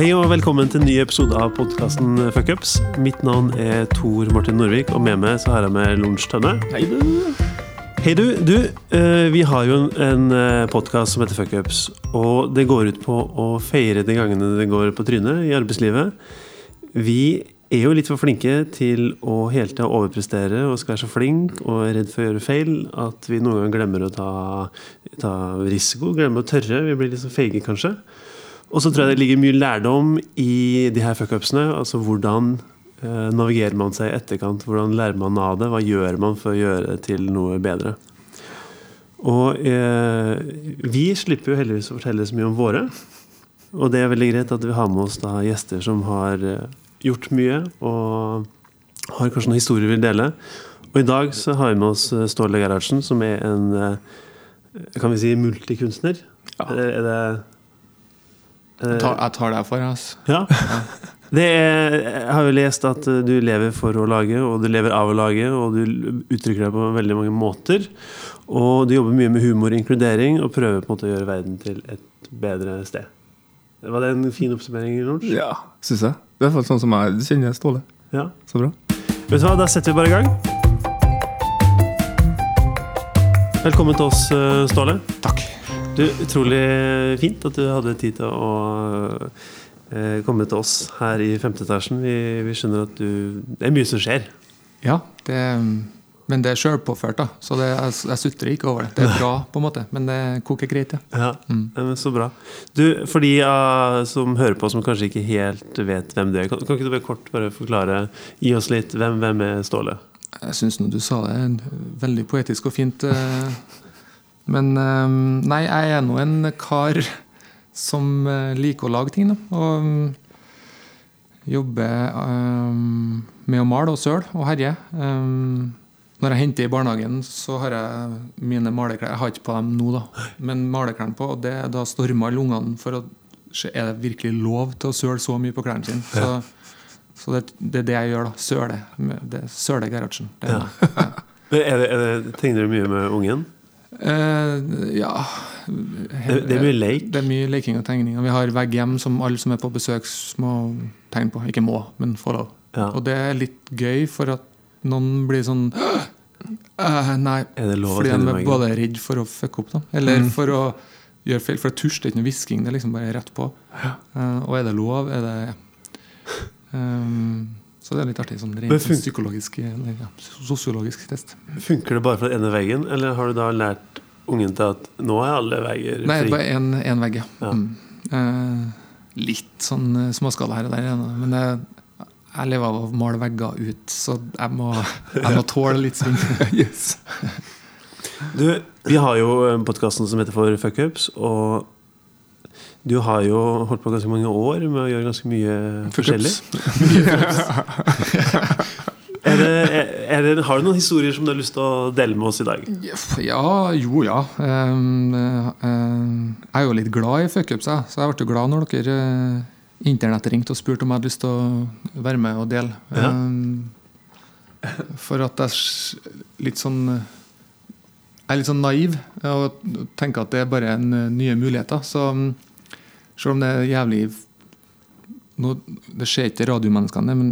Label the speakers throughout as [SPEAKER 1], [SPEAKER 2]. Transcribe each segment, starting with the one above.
[SPEAKER 1] Hei og velkommen til en ny episode av podkasten Fuckups. Mitt navn er Tor Martin Norvik, og med meg så har jeg med Lunsj Tønne.
[SPEAKER 2] Hei, du.
[SPEAKER 1] Hei du, du. eh, Vi har jo en podkast som heter Fuckups, og det går ut på å feire de gangene det går på trynet i arbeidslivet. Vi er jo litt for flinke til å hele tida overprestere og skal være så flink og er redd for å gjøre feil at vi noen ganger glemmer å ta, ta risiko, glemmer å tørre. Vi blir litt så feige, kanskje. Og så tror jeg det ligger mye lærdom i de her fuckupsene. Altså hvordan eh, navigerer man seg i etterkant? Hvordan lærer man av det? Hva gjør man for å gjøre det til noe bedre? Og eh, vi slipper jo heldigvis å fortelle så mye om våre. Og det er veldig greit at vi har med oss da gjester som har eh, gjort mye, og har kanskje noen historier vi vil dele. Og i dag så har vi med oss eh, Ståle Gerhardsen, som er en eh, kan vi si multikunstner.
[SPEAKER 2] Ja.
[SPEAKER 1] Er, er det
[SPEAKER 2] Jeg tar, jeg tar deg for, altså.
[SPEAKER 1] ja. Det er, jeg har jo lest at eh, du lever for å lage, og du lever av å lage, og du uttrykker deg på veldig mange måter. Og du jobber mye med humor og inkludering, og prøver på en måte å gjøre verden til et bedre sted. Var det en fin oppsummering? Lars?
[SPEAKER 2] Ja, syns jeg. I hvert fall sånn som jeg kjenner Ståle.
[SPEAKER 1] Ja.
[SPEAKER 2] Så bra.
[SPEAKER 1] Vet du hva, da setter vi bare i gang. Velkommen til oss, eh, Ståle.
[SPEAKER 2] Takk.
[SPEAKER 1] Du, Utrolig fint at du hadde tid til å eh, komme til oss her i femte etasjen. Vi, vi skjønner at du Det er mye som skjer.
[SPEAKER 3] Ja, det, men det er sjølpåført, da. Så det, jeg, jeg sutrer ikke over det. Det er bra, på en måte, men det koker greit. Ja.
[SPEAKER 1] Ja, mm. men Så bra. Du, For de uh, som hører på, som kanskje ikke helt vet hvem du er, kan, kan ikke du bare kort bare forklare, gi oss litt, hvem, hvem er Ståle?
[SPEAKER 3] Jeg syns nå du sa det veldig poetisk og fint. eh, Men eh, nei, jeg er nå en kar som eh, liker å lage ting, da. Og mm, jobber um, med å male og søle og herje. Um, når jeg henter i barnehagen, så har jeg mine maleklær Jeg har ikke på dem nå, da, men maleklærne på. Og det, da stormer alle ungene for å se er det virkelig lov til å søle så mye på klærne sine. Så, så det, det er det jeg gjør, da. Søle. Søle Gerhardsen. Det er
[SPEAKER 1] Ja. Er det, er det, tegner du mye med ungen?
[SPEAKER 3] Eh, ja
[SPEAKER 1] Det, det er mye leik.
[SPEAKER 3] Det er mye leking og tegning. Og vi har vegg hjem som alle som er på besøk, må tegne på. Ikke må, men få lov.
[SPEAKER 1] Ja.
[SPEAKER 3] Og det er litt gøy, for at noen blir sånn uh, Nei.
[SPEAKER 1] Det lov
[SPEAKER 3] Fordi de er både redd for å fucke opp, da. Eller
[SPEAKER 1] Mm.
[SPEAKER 3] for å gjøre feil. For det tusj, det er ikke noe hvisking, det er liksom bare rett på. Uh, og er det lov? Er det Um, Så det er litt artig. Sånn rent sånn psykologisk eller, ja, sosiologisk test.
[SPEAKER 1] Funker det bare for den ene veggen, eller har du da lært ungen til at nå er alle vegger
[SPEAKER 3] Nei,
[SPEAKER 1] fri?
[SPEAKER 3] bare én vegg, ja.
[SPEAKER 1] Ja.
[SPEAKER 3] Mm. Eh, litt sånn eh, småskala her og der. Men jeg, jeg lever av å male vegger ut, så jeg må, jeg må tåle litt sving.
[SPEAKER 2] Yes.
[SPEAKER 1] Du, vi har jo podkasten som heter For fuckups, og du har jo holdt på ganske mange år med å gjøre ganske mye forskjellig. Er det, er det, har du noen historier som du har lyst til å dele med oss i dag?
[SPEAKER 3] Ja, jo, ja. Eh, eh, jeg er jo litt glad i fuckups, jeg. Så jeg ble jo glad når dere uh, internettringte og spurte om jeg hadde lyst til å være med og dele.
[SPEAKER 1] Ja.
[SPEAKER 3] For at jeg er litt sånn eh, Jeg er litt sånn naiv og tenker at det er bare en eh, nye muligheter. Så selv om det er jævlig nå, Det skjer ikke radiomenneskene, men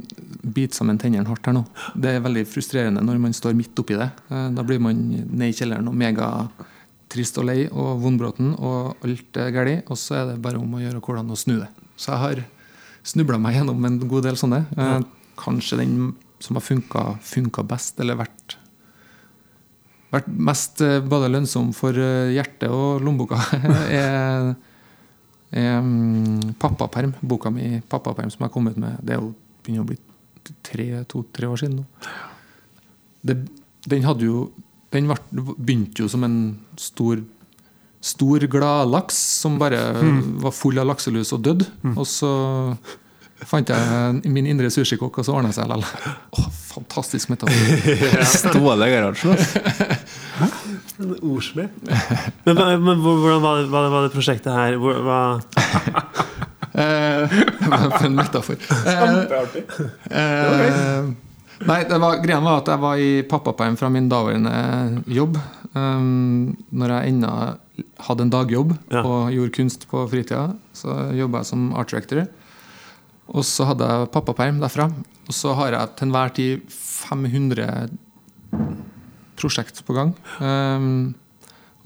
[SPEAKER 3] bit sammen tennene hardt her nå. Det er veldig frustrerende når man står midt oppi det. Eh, Da blir man ned i kjelleren og megatrist og lei og vondbråten, og alt er galt. Og så er det bare om å gjøre hvordan å snu det. Så jeg har snubla meg gjennom en god del sånne. Ja. Kanskje den som har funka, funka best, eller vært vært mest eh, både lønnsom for eh, hjertet og lommeboka, er, Pappaperm. Boka mi 'Pappaperm' som jeg kom ut med. Det er jo begynner å bli tre-to-tre år siden nå. Det, den hadde jo Den vart- begynte jo som en stor Stor gladlaks som bare var full av lakselus og dødd. Og så fant jeg min indre sushikokk, og så ordna det seg likevel. Åh, fantastisk metafor.
[SPEAKER 2] Ståle Gerhardsen. altså.
[SPEAKER 1] En ordsmed. Men, men, men hvordan var det, var var det prosjektet her? Hvor, hva,
[SPEAKER 3] Eh, for en metafor. Eh, eh, nei, det var, greia var at jeg var i pappaperm fra min daværende jobb. Um, når jeg ennå hadde en dagjobb
[SPEAKER 1] Ja.
[SPEAKER 3] og gjorde kunst på fritida, så jobba jeg som art director. Og så hadde jeg pappaperm derfra. Og så har jeg til enhver tid 500 prosjekt på gang. Um,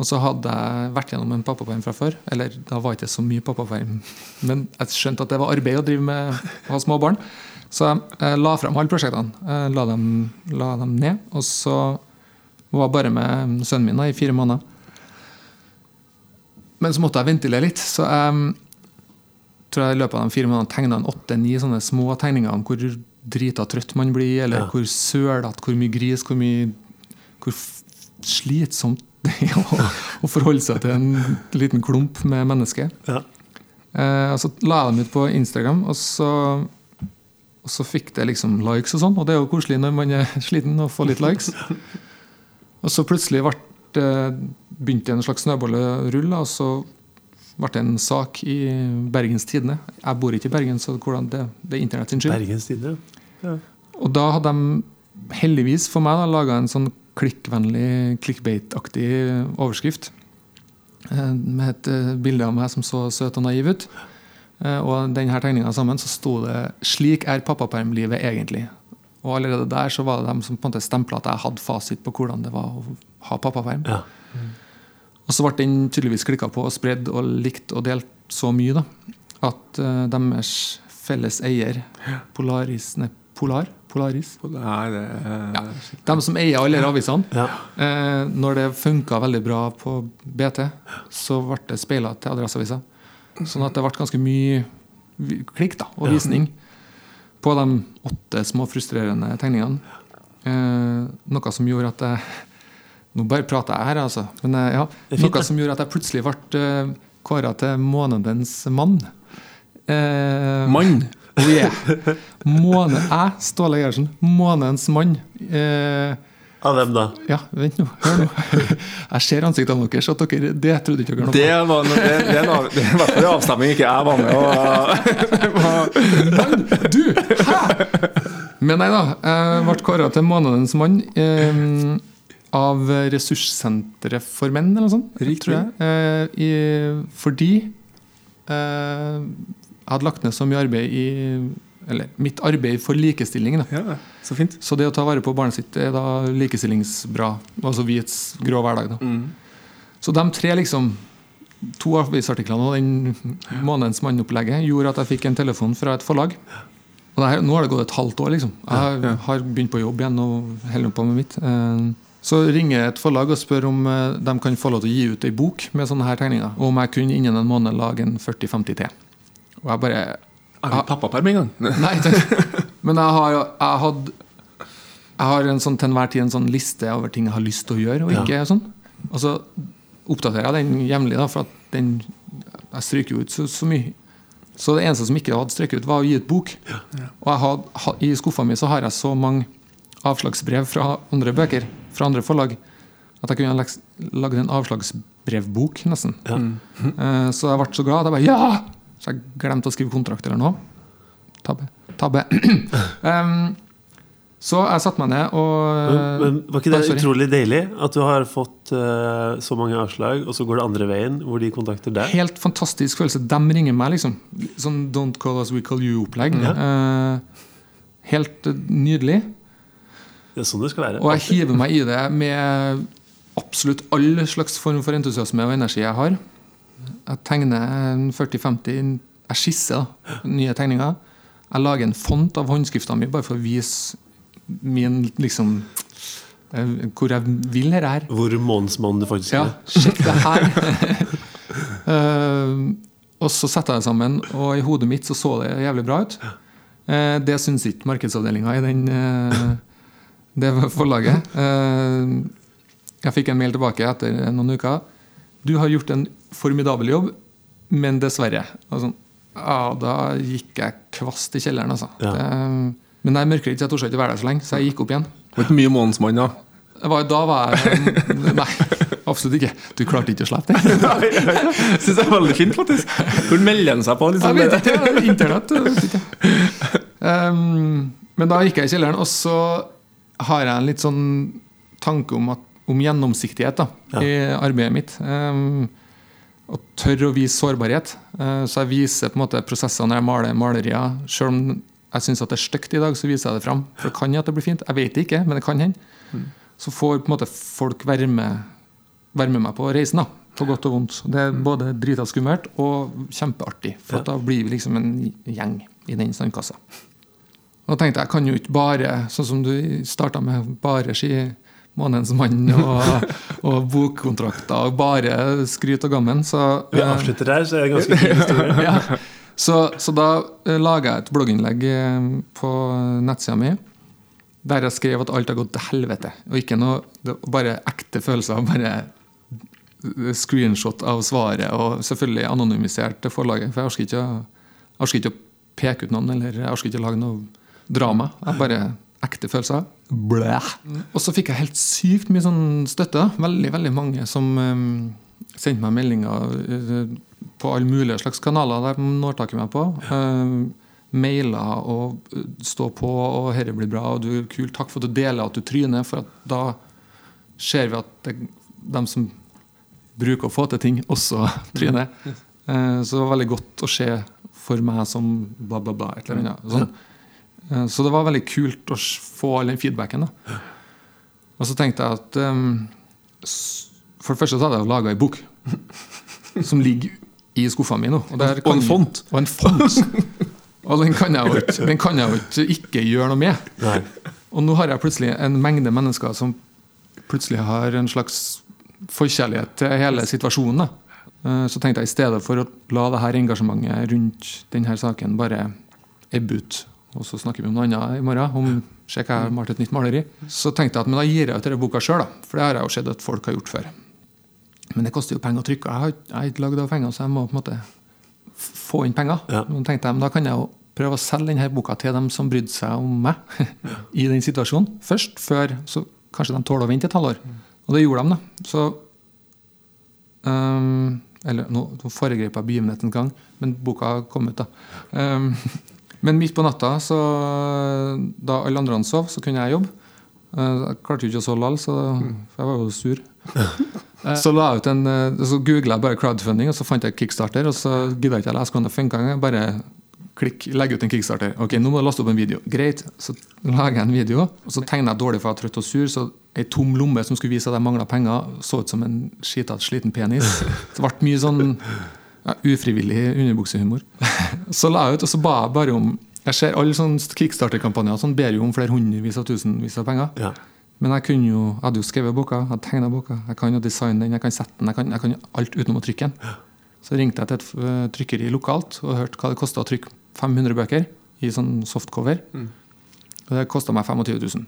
[SPEAKER 3] og så hadde jeg vært gjennom en pappaperm fra før. Eller da var det ikke så mye pappaperm, men jeg skjønte at det var arbeid å drive med å ha små barn. Så jeg la frem alle prosjektene. Jeg la dem, la dem ned. Og så var jeg bare med sønnen min da, i fire måneder. Men så måtte jeg ventilere litt. Så jeg tror jeg i løpet av de fire månedene tegna åtte-ni sånne små tegninger om hvor drita trøtt man blir, eller
[SPEAKER 1] Ja.
[SPEAKER 3] hvor sølete, hvor mye gris, hvor mye Hvor slitsomt det er å, å forholde seg til en liten klump med mennesker.
[SPEAKER 1] Ja.
[SPEAKER 3] Eh, og så la jeg dem ut på Instagram, og så, og så fikk det liksom likes og sånn. Og det er jo koselig når man er sliten å få litt likes. Og så plutselig ble det, begynte en slags snøball å rulle, og så ble det en sak i Bergens Tidende. Jeg bor ikke i Bergen, så hvordan det, det er internett sin skyld.
[SPEAKER 1] Ja.
[SPEAKER 3] Og da hadde de heldigvis for meg laga en sånn klikkvennlig, clickbait-aktig overskrift. eh, Med et eh, bilde av meg som så søt og naiv ut. Eh, Og denne tegninga sammen så sto det 'Slik er pappapermlivet egentlig'. Og allerede der så var det dem som på en måte stempla at jeg hadde fasit på hvordan det var å ha pappaperm.
[SPEAKER 1] Ja.
[SPEAKER 3] Og så ble den tydeligvis klikka på og spredd og likt og delt så mye da, at deres felles eier, Polaris Nei, Polar? Polaris?
[SPEAKER 2] Nei, det er
[SPEAKER 3] De som eier alle avisene.
[SPEAKER 1] Ja.
[SPEAKER 3] Eh, når det funka veldig bra på BT, så ble det speila til Adresseavisa. Sånn at det ble ganske mye klikk da, og visning på de åtte små frustrerende tegningene. Eh, noe som gjorde at jeg Nå bare prater jeg her, altså. Men eh, ja,
[SPEAKER 1] fint,
[SPEAKER 3] noe som gjorde at jeg plutselig ble uh, kåra til månedens mann. Eh,
[SPEAKER 2] Mann!
[SPEAKER 3] Oh yeah. Måne, jeg, Ståle Gerhardsen, månedens mann. Eh,
[SPEAKER 1] Av hvem da?
[SPEAKER 3] ja, vent nå. Hør nå. Jeg ser ansiktene deres, at dere, det trodde ikke dere noe
[SPEAKER 2] Det var noe- det, det, er det er i hvert fall en avstemning ikke jeg var med og
[SPEAKER 3] Mann! Du! Hæ?! Men nei da. Jeg ble kåra til månedens mann eh, av Ressurssenteret for menn, eller noe sånt.
[SPEAKER 2] Riktig.
[SPEAKER 3] Tror jeg. Eh, i, fordi eh, jeg hadde lagt ned så mye arbeid i Eller mitt arbeid for likestilling. da
[SPEAKER 2] Ja, så fint.
[SPEAKER 3] Så det å ta vare på barnet sitt er da likestillingsbra. Altså Hvits grå hverdag. da
[SPEAKER 2] Mm.
[SPEAKER 3] Så de tre liksom to avisartiklene og den månedens mannopplegget gjorde at jeg fikk en telefon fra et forlag. Og her, nå har det gått et halvt år. liksom Jeg har begynt på jobb igjen og holder på med mitt. Eh, Så ringer et forlag og spør om eh, de kan få lov til å gi ut ei bok med sånne her tegninger. Og om jeg kunne innen en måned lage en 40-50 til. Og jeg bare
[SPEAKER 2] Jeg du pappaperm en gang.
[SPEAKER 3] Nei, det- men jeg har, jeg hadde Jeg har en sånn, til enhver tid en sånn liste over ting jeg har lyst til å gjøre og ikke. Og sånn Og så oppdaterer jeg den jevnlig, for at den Jeg stryker jo ut så, så mye. Så det eneste som ikke hadde strøket ut, var å gi ut bok. Og jeg had, ha, i skuffa mi så har jeg så mange avslagsbrev fra andre bøker, fra andre forlag, at jeg kunne ha lagd en avslagsbrevbok, nesten.
[SPEAKER 1] Ja.
[SPEAKER 3] Mm. Så jeg ble så glad at jeg bare Ja! Så jeg glemte å skrive kontrakt eller noe. Tabbe. Tabbe. um, så jeg satte meg ned og
[SPEAKER 1] Men, men var ikke det
[SPEAKER 3] sorry.
[SPEAKER 1] utrolig deilig at du har fått uh, så mange avslag, og så går det andre veien, hvor de kontakter deg?
[SPEAKER 3] Helt fantastisk følelse. De ringer meg, liksom. Sånn Don't call us, we call you-opplegg.
[SPEAKER 1] Ja.
[SPEAKER 3] Uh, helt eh, nydelig.
[SPEAKER 1] Det er sånn det skal være.
[SPEAKER 3] Og jeg hiver meg i det med absolutt all slags form for entusiasme og energi jeg har. Jeg tegner 40-50 Jeg skisser nye tegninger. Jeg lager en font av håndskrifta mi bare for å vise min liksom eh, Hvor jeg vil her. er.
[SPEAKER 1] Hvor månedsmann du faktisk er.
[SPEAKER 3] Ja, sjekk det her. uh, og så setter jeg det sammen, og i hodet mitt så så det jævlig bra ut. Uh, det syns ikke markedsavdelinga i den, uh, det forlaget. Jeg fikk en mail tilbake etter noen uker. Du har gjort en formidabel jobb, men dessverre. Sånn, ja, da gikk jeg kvast i kjelleren, altså.
[SPEAKER 1] Ja.
[SPEAKER 3] Det, men jeg mørkredd, så jeg torde ikke være der så lenge, så jeg gikk opp igjen.
[SPEAKER 2] Det var ikke mye månedsmann, da.
[SPEAKER 3] Var, da var jeg Nei, absolutt ikke. Du klarte ikke å slippe det?
[SPEAKER 2] Syns jeg er veldig fint, faktisk. Hvor melder han seg på?
[SPEAKER 3] Jeg
[SPEAKER 2] Liksom,
[SPEAKER 3] vet ikke. det er Internett. vet ikke. Um, men da gikk jeg i kjelleren, og så har jeg en litt sånn tanke om, at, om gjennomsiktighet da,
[SPEAKER 1] Ja.
[SPEAKER 3] i arbeidet mitt. Um, og tør å vise sårbarhet. Uh, Så jeg viser på en måte prosesser når jeg maler malerier. Selv om jeg syns det er stygt i dag, så viser jeg det fram. For det kan hende at det blir fint. Jeg vet det ikke, men det kan hende. Så får på en måte folk være med, være med meg på reisen. da, På godt og vondt. Det er både drita skummelt og kjempeartig. For at da blir vi liksom en gjeng i den sandkassa. Og tenkte jeg kan jo ikke bare, sånn som du starta med, bare si Månens mann og, og bokkontrakter og bare skryt og gammen. Så,
[SPEAKER 1] Vi avslutter der, så er det ganske fin historie.
[SPEAKER 3] ja. så, så da eh, laga jeg et blogginnlegg eh, på nettsida mi der jeg skrev at alt har gått til helvete. Og ikke noe bare ekte følelser. Bare screenshot av svaret, og selvfølgelig anonymisert til forlaget. For jeg orker ikke, orker ikke å peke ut noen, eller jeg orker ikke å lage noe drama. Jeg bare ekte følelser. Blæ. Og så fikk jeg helt sykt mye sånn støtte. Veldig, veldig mange som eh, sendte meg meldinger eh, på alle mulige slags kanaler de når tak i meg på. Uh, mailer og stå på, og 'dette blir bra', og 'du er kul', takk for at du deler at du tryner, for da ser vi at det, de som bruker å få til ting, også tryner. Eh, så det var veldig godt å se for meg som bla, bla, bla. Et eller annet. Sånn. Eh, Så det var veldig kult å få all den feedbacken. Da. Og så tenkte jeg at um, For det første så hadde jeg laga ei bok som ligger i skuffa mi nå. Og,
[SPEAKER 2] Og en font.
[SPEAKER 3] Og en font. Og den kan jeg jo ikke, den kan jeg jo ikke, ikke gjøre noe med.
[SPEAKER 1] Nei.
[SPEAKER 3] Og nå har jeg plutselig en mengde mennesker som plutselig har en slags forkjærlighet til hele situasjonen. Da. Eh, Så tenkte jeg i stedet for å la det her engasjementet rundt denne saken bare ebbe ut, og så snakker vi om noe annet i morgen, om se hva jeg har malt et nytt maleri, så tenkte jeg at men da gir jeg ut denne boka sjøl, for det har jeg jo sett at folk har gjort før. Men det koster jo penger å trykke, jeg har, jeg har ikke lagd av penger, så jeg må på en måte få inn penger.
[SPEAKER 1] Ja.
[SPEAKER 3] Men tenkte jeg, men da kan jeg jo prøve å selge denne boka til dem som brydde seg om meg i den situasjonen først, før så kanskje de tåler å vente et halvår. Og det gjorde de, da. Så um, Eller nå, nå foregrep jeg en gang, men boka kom ut, da. Ehm, men midt på natta, så, da alle andre sov, så kunne jeg jobbe. Eh, Jeg klarte jo ikke å sove likevel, så for jeg var jo sur. Så la jeg ut en, eh, så googla jeg bare crowdfunding, og så fant jeg kickstarter. Og så gidda jeg ikke å lese hvordan det funka. Bare klikk, legge ut en kickstarter. Ok, nå må du laste opp en video. Greit. Så lager jeg en video, og så tegner jeg dårlig for jeg er trøtt og sur. Så ei tom lomme som skulle vise at jeg mangla penger, så ut som en skitete, sliten penis. Det ble mye sånn ja, ufrivillig underbuksehumor. Så la jeg ut, og så ba jeg bare om Jeg ser alle sånne kickstarter-kampanjer sånn ber jo om flere hundrevis av tusenvis av penger.
[SPEAKER 1] Ja.
[SPEAKER 3] Men jeg kunne jo, jeg hadde jo skrevet boka, jeg hadde tegna boka, jeg kan jo designe den, jeg kan sette den, jeg kan, jeg kan alt utenom å trykke den. Så ringte jeg til et øh, trykkeri lokalt og hørte hva det kosta å trykke 500 bøker i sånn softcover. Og det kosta meg 25 000.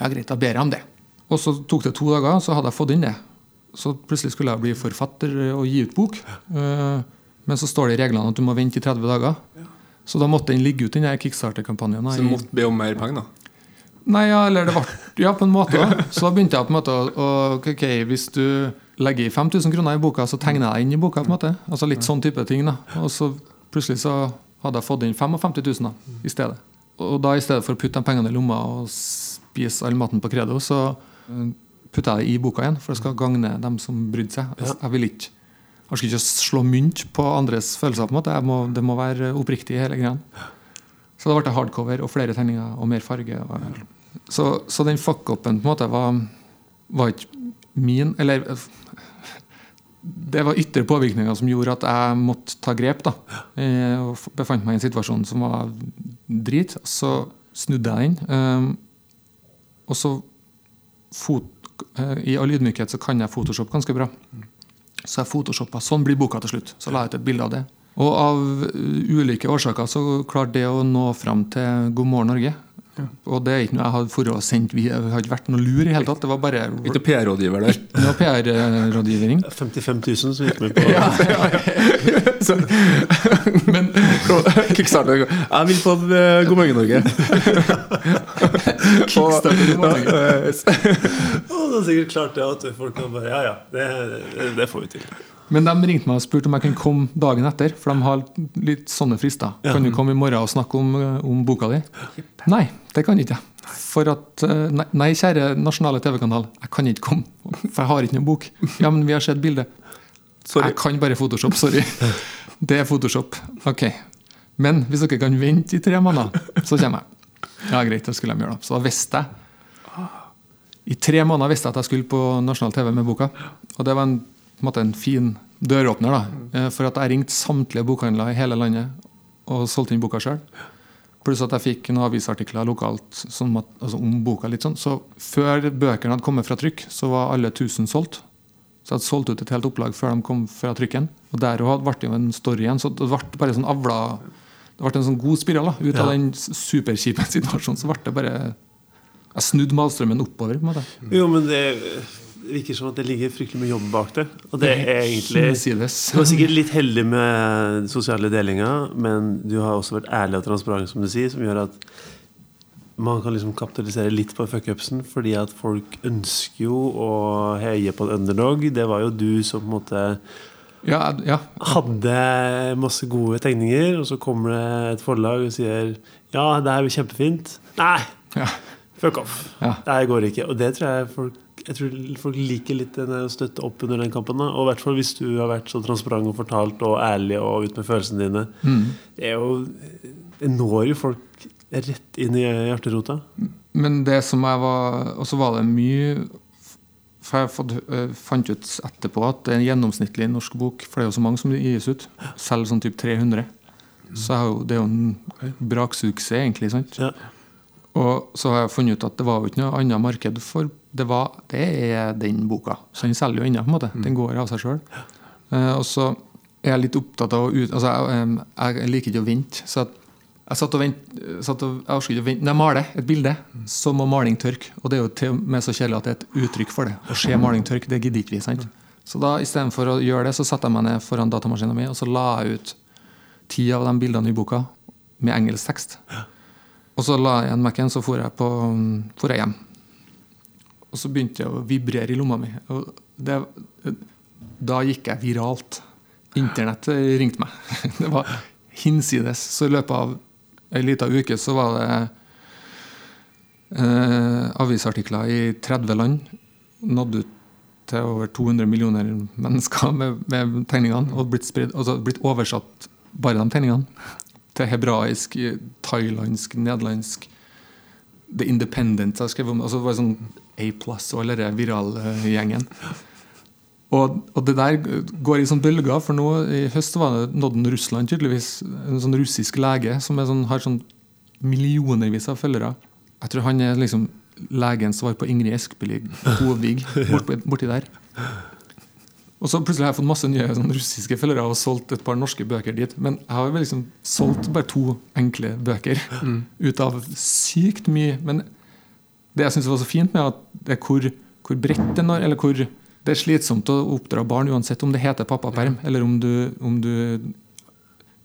[SPEAKER 3] Ja, greit, da ber jeg om det. Og så tok det to dager, så hadde jeg fått inn det. Så plutselig skulle jeg bli forfatter og gi ut bok. Eh, Men så står det i reglene at du må vente i 30 dager. Så da måtte den ligge ut, den kickstarter-kampanjen.
[SPEAKER 2] Så du måtte be om mer penger, da?
[SPEAKER 3] Nei, ja, eller det ble Ja, på en måte. Så da begynte jeg på en måte å Ok, hvis du legger i 5000 kroner i boka, så tegner jeg deg inn i boka. på en måte Altså Litt sånn type ting. da Og så plutselig så hadde jeg fått inn 55 000 da, i stedet. Og da i stedet for å putte de pengene i lomma og spise all maten på Credo, så eh, putta jeg det i boka igjen, for det skal gagne dem som brydde seg. Altså, Jeg vil ikke jeg skal ikke slå mynt på andres følelser. på en måte jeg må, Det må være oppriktig, hele greia. Så da ble det hardcover og flere tegninger og mer farge. Og, så, så den fuck-upen på en måte var, var ikke min Eller det var ytre påvirkninger som gjorde at jeg måtte ta grep. da Eh, Og befant meg i en situasjon som var drit. Så snudde jeg den. Um, og så fot, eh, I all ydmykhet så kan jeg Photoshop ganske bra. Så jeg photoshoppa. Sånn blir boka til slutt. Så la jeg ut et bilde av det. Og av uh, ulike årsaker så klarte det å nå fram til God morgen Norge. Og det er ikke noe jeg hadde for å sendt via. Har ikke vært noe lur i hele tatt. Det var bare
[SPEAKER 2] Ikke PR-rådgiver der.
[SPEAKER 3] noe PR-rådgivning.
[SPEAKER 1] 55 000 som gikk med på Ja, ja,
[SPEAKER 2] Så,
[SPEAKER 3] Men
[SPEAKER 2] Kickstarter Jeg vil på eh, God morgen, Norge.
[SPEAKER 3] Kickstarter God morgen
[SPEAKER 2] Og,
[SPEAKER 1] Å, det er sikkert klart det at folk kan bare Ja, ja, det, det, det får vi til.
[SPEAKER 3] Men de ringte meg og spurte om jeg kunne komme dagen etter, for de har litt sånne frister. Kan du komme i morgen og snakke om, om boka di? Nei, det kan ikke jeg. For at, eh, nei, nei, kjære nasjonale TV-kanal, jeg kan ikke komme, for jeg har ikke noen bok. Ja, men vi har sett bildet.
[SPEAKER 2] Sorry.
[SPEAKER 3] Jeg kan bare Photoshop, sorry. Det er Photoshop. Ok. Men hvis dere kan vente i tre måneder, så kommer jeg. Ja, greit, det skulle de gjøre da. Så da visste jeg. I tre måneder visste jeg at jeg skulle på nasjonal TV med boka. Og det var en, en, måte en fin døråpner, da. Eh, For at jeg ringte samtlige bokhandlere i hele landet og solgte inn boka sjøl. Pluss at jeg fikk noen avisartikler lokalt som at, altså om boka. litt sånn. Så før bøkene hadde kommet fra trykk, så var alle 1000 solgt. Så jeg hadde solgt ut et helt opplag før de kom fra trykken. Og der også ble det jo en story igjen. Så det ble bare sånn avla Det ble en sånn god spiral da, ut av
[SPEAKER 1] Ja.
[SPEAKER 3] den superkjipe situasjonen. Så ble det bare Jeg snudde malstrømmen oppover. på en måte.
[SPEAKER 1] Jo, men det virker som at det ligger fryktelig mye jobb bak det. Og det er egentlig Du var sikkert litt heldig med den sosiale delinga, men du har også vært ærlig og transparent, som du sier, som gjør at man kan liksom kapitalisere litt på fuckupsen, fordi at folk ønsker jo å heie på en underdog. Det var jo du som på en måte
[SPEAKER 3] Ja, ja.
[SPEAKER 1] hadde masse gode tegninger, og så kommer det et forlag og sier ja, det er jo kjempefint. Nei,
[SPEAKER 3] ja.
[SPEAKER 1] fuck off.
[SPEAKER 3] Ja.
[SPEAKER 1] Det går ikke. Og det tror jeg folk jeg tror folk liker litt å støtte opp under den kampen. Da. Og i hvert fall hvis du har vært så transparent og fortalt og ærlig og ut med følelsene dine.
[SPEAKER 3] Mm.
[SPEAKER 1] Det, jo, det når jo folk rett inn i hjerterota.
[SPEAKER 3] Men det som jeg var Og så var det mye For jeg fått, øh, fant ut etterpå at det er en gjennomsnittlig norsk bok, for det er jo så mange som gis ut, selv sånn typ 300. Så jo, det er jo en braksuksess, egentlig. sant?
[SPEAKER 1] Ja.
[SPEAKER 3] Og så har jeg funnet ut at det var jo ikke noe annet marked for det, var, det er den boka. Så den selger jo ennå, på en måte. Den går av seg sjøl. og så er jeg litt opptatt av å ut... Altså, jeg, jeg liker ikke å vente. Så at jeg satt og vent, satt og, jeg orker ikke å vente. Når jeg maler et bilde, så må maling tørke. Og det er jo til og med så kjedelig at det er et uttrykk for det. Å se maling tørke, det gidder ikke vi. sant? Så da istedenfor å gjøre det, så satte jeg meg ned foran datamaskinen min og så la jeg ut ti av de bildene i boka med engelsk tekst. Og så la jeg igjen Mac-en, så for jeg, på, for jeg hjem. Og så begynte jeg å vibrere i lomma mi. Og det, da gikk jeg viralt. Internett ringte meg. Det var hinsides. Så i løpet av ei lita uke så var det eh, avisartikler i 30 land. Nådde ut til over 200 millioner mennesker med, med tegningene. Og blitt, spredd, altså blitt oversatt bare de tegningene. Til hebraisk, thailandsk, nederlandsk. The Independent jeg skrev om. Altså det var sånn A pluss og hele den viralgjengen. Og, og det der går i sånn bølger, for nå i høst var det Nodden Russland, tydeligvis. En sånn russisk lege som er sånn, har sånn millionervis av følgere. Jeg tror han er liksom legens svar på Ingrid Espelid Hovig borti, borti der. Og så plutselig har jeg fått masse nye sånn, russiske følgere og solgt et par norske bøker dit. Men jeg har vel liksom solgt bare to enkle bøker ut av sykt mye. Men det jeg syns var så fint med at det hvor, hvor bredt det når, eller hvor det er slitsomt å oppdra barn uansett om det heter pappaperm, eller om du, om du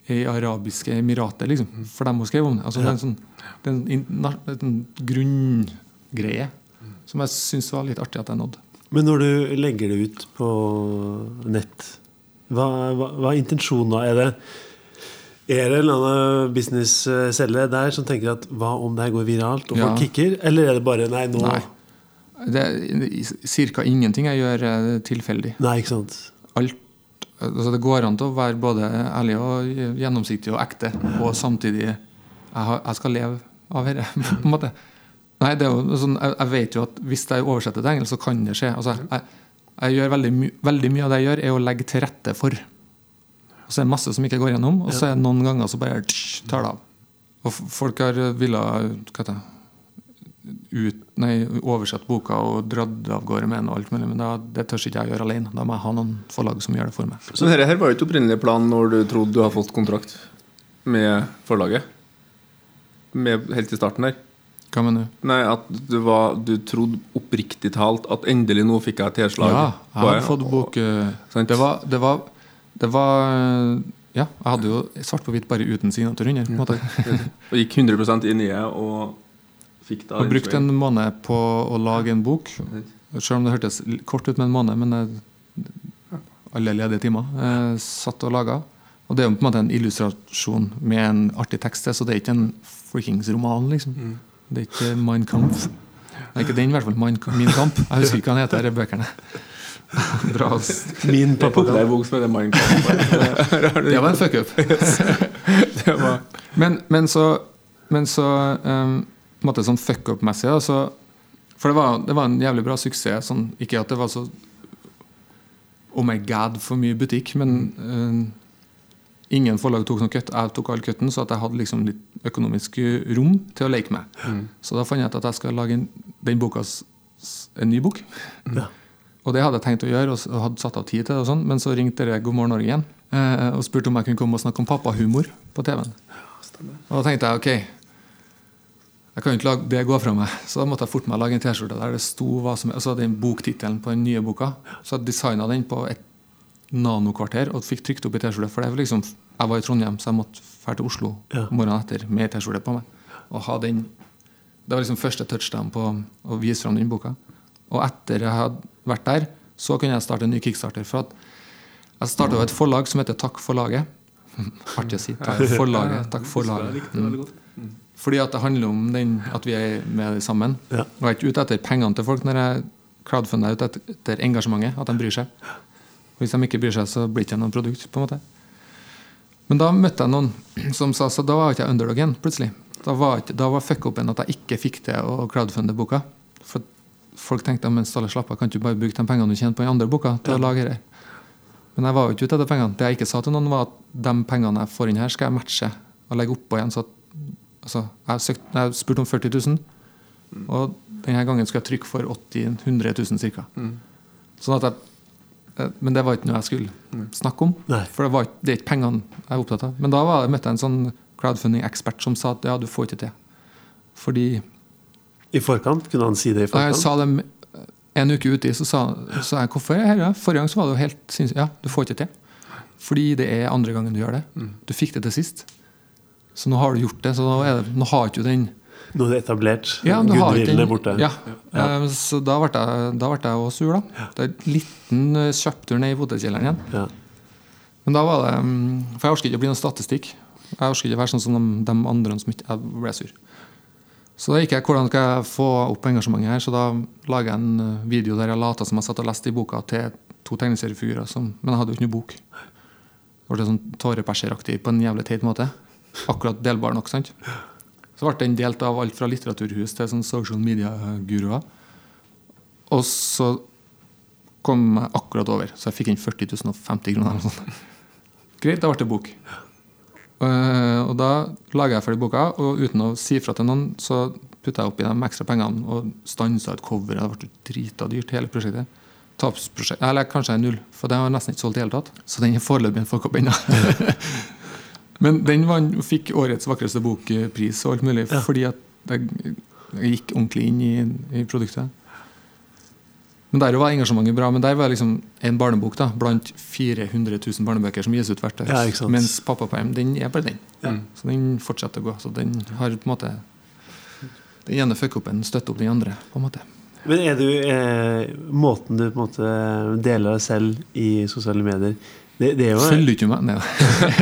[SPEAKER 3] er i arabiske emirater, liksom. For dem har skrive om det. Altså, det er en sånn, det er en, en grunngreie som jeg syns var litt artig at jeg nådde.
[SPEAKER 1] Men når du legger det ut på nett, hva, hva, hva er intensjonen da? Er det, er det en eller annen businesscelle der som tenker at hva om det her går viralt, og folk
[SPEAKER 3] Ja.
[SPEAKER 1] kicker? Eller er det bare nei, nå
[SPEAKER 3] Nei. Det er ca. ingenting jeg gjør eh, tilfeldig.
[SPEAKER 1] Nei, ikke sant?
[SPEAKER 3] Alt, altså det går an til å være både ærlig og gjennomsiktig og ekte, og samtidig jeg, har, jeg skal leve av dette. på en måte. Nei, er sånn, jeg, jeg vet jo at hvis jeg oversetter til engelsk, så kan det skje. Altså, jeg, jeg gjør veldig, my, veldig mye av det jeg gjør, er å legge til rette for. Og så er det masse som ikke går gjennom, og så er det noen ganger så bare tsk, tar det av. Og folk har villet hva heter ut, nei, oversett boka og dratt av gårde med den, og alt mulig, men da, det tør ikke jeg gjøre alene. Da må jeg ha noen forlag som gjør det for meg.
[SPEAKER 2] Så dette her var jo ikke opprinnelig plan når du trodde du har fått kontrakt med forlaget? Med, helt i starten der?
[SPEAKER 3] Hva mener du?
[SPEAKER 2] Nei, at du, var, du trodde oppriktig talt at endelig nå fikk jeg tilslag?
[SPEAKER 3] Ja, jeg
[SPEAKER 2] hadde
[SPEAKER 3] har fått bok
[SPEAKER 2] Og,
[SPEAKER 3] det var, det var Det var eh, Ja, jeg hadde jo svart på hvitt bare uten signatur under. på en måte.
[SPEAKER 2] Og gikk 100 inn i det og fikk da
[SPEAKER 3] Og brukte en måned på å lage en bok. Selv om det hørtes kort ut med en måned, men jeg, alle ledige timer. Jeg satt og laga. Og det er jo på en måte en illustrasjon med en artig tekst så det er ikke en freakings roman, liksom. Det er ikke Mein Kampf. Det er ikke den, i hvert fall. Min Kamp. Jeg husker ikke hva han heter, de bøkene. Bra.
[SPEAKER 1] Min pappa
[SPEAKER 2] som heter Minecraft.
[SPEAKER 3] Det var en fuck up. Men, men så, men så um, måtte sånn fuck up-messig da, For det var, det var en jævlig bra suksess. Sånn, ikke at det var så Oh my god, for mye butikk, men um, ingen forlag tok noe kutt. Jeg tok all kutten, så at jeg hadde liksom litt økonomisk rom til å leke med. Så da fant jeg ut at jeg skal lage en, den boka en ny bok.
[SPEAKER 1] Ja.
[SPEAKER 3] Og det hadde jeg tenkt å gjøre, og hadde satt av tid til det. og sånn, Men så ringte dere God morgen Norge igjen eh, og spurte om jeg kunne komme og snakke om pappahumor på TV-en. Og da tenkte jeg ok, jeg kan jo ikke lage det gå fra meg. Så da måtte jeg fort meg lage en T-skjorte der det sto hva som altså den boktittelen på den nye boka. Så jeg designa den på et nanokvarter og fikk trykt opp i T-skjorte. For det var liksom, jeg var i Trondheim, så jeg måtte dra til Oslo
[SPEAKER 1] Ja.
[SPEAKER 3] morgenen etter med T-skjorte på meg. Og ha den Det var liksom første touchdown på å vise fram den boka. Og etter jeg hadde vært der, så kunne jeg starte en ny kickstarter. For at jeg starta et forlag som heter Takk for laget. Artig å si. Takk for laget. Takk for laget.
[SPEAKER 2] veldig godt.
[SPEAKER 3] Fordi at det handler om den, at vi er med sammen. Og jeg er ikke ute etter pengene til folk når jeg crowdfunder ut etter, engasjementet. At de bryr seg. Og hvis de ikke bryr seg, så blir det ikke noe produkt. på en måte. Men da møtte jeg noen som sa så da var ikke jeg underdog igjen, plutselig. Da var, ikke, da var fuck-upen at jeg ikke fikk til å crowdfunde boka. For folk tenkte men alle slapp av, kan du bare bruke de pengene du tjener på den andre boka til å lage det? Men jeg var jo ikke ute etter pengene. Det jeg ikke sa til noen, var at de pengene jeg får inn her, skal jeg matche og legge oppå igjen. så at altså, jeg, søkt, jeg spurte om 40 000, og denne gangen skulle jeg trykke for 80 100 000 ca. Sånn at jeg, eh, men det var ikke noe jeg skulle snakke om.
[SPEAKER 1] Nei.
[SPEAKER 3] For det, var det er ikke pengene jeg er opptatt av. Men da var jeg, møtte jeg en sånn crowdfunding-ekspert som sa at ja, du får ikke til. Fordi
[SPEAKER 1] I forkant? Kunne han si det i
[SPEAKER 3] forkant? jeg sa dem en uke uti, så sa, sa jeg hvorfor er da? Forrige gang så var det jo helt sinnssykt. Ja, du får ikke til. Fordi det er andre gangen du gjør det. Du fikk det til sist. Så nå har du gjort det. Så nå, er det, nå har ikke du den
[SPEAKER 1] Nå er det etablert.
[SPEAKER 3] ja, Gudvillen
[SPEAKER 1] er borte.
[SPEAKER 3] Ja. ja. Så da ble jeg, da ble jeg også sur, da. Det er en liten kjøptur ned i potetkjelleren igjen.
[SPEAKER 1] Ja.
[SPEAKER 3] Men da var det mm, For jeg orker ikke å bli noen statistikk. Jeg orker ikke være sånn som de, de andre som ikke Jeg ble sur. Så da gikk jeg hvordan skal jeg få opp engasjementet her, så da lager jeg en eh, video der jeg later som jeg satt og leste i boka til to tegneseriefigurer, men jeg hadde jo ikke noe bok. Det ble sånn tåreperseraktig på en jævlig teit måte. Akkurat delbar nok, sant? Så ble den delt av alt fra litteraturhus til sånn social media-guruer. Og så kom jeg akkurat over, så jeg fikk inn 40 050 kroner. Greit, da ble det bok. Eh, og da laga jeg ferdig boka, og uten å si fra til noen, så putta jeg oppi de ekstra pengene og stansa et cover. Det ble drita dyrt, hele prosjektet. Tapsprosjekt, eller kanskje null, for den var nesten ikke solgt i hele tatt. Så den er foreløpig en fuckup ennå. Men den vant, fikk årets vakreste bokpris og alt mulig,
[SPEAKER 1] Ja.
[SPEAKER 3] fordi at jeg, jeg gikk ordentlig inn i, i produktet. Men Der var engasjementet bra, men der var liksom en barnebok da, blant 400 000 barnebøker som gis ut hvert år.
[SPEAKER 1] Ja.
[SPEAKER 3] Mens Pappaperm den er bare den.
[SPEAKER 1] Ja.
[SPEAKER 3] Så den fortsetter å gå. Så den har på en måte Den ene føkker opp en støtter opp den andre. på en måte
[SPEAKER 1] Men er du eh, Måten du på en måte deler deg selv i sosiale medier det, det er jo
[SPEAKER 3] Følger du ikke meg? Nei.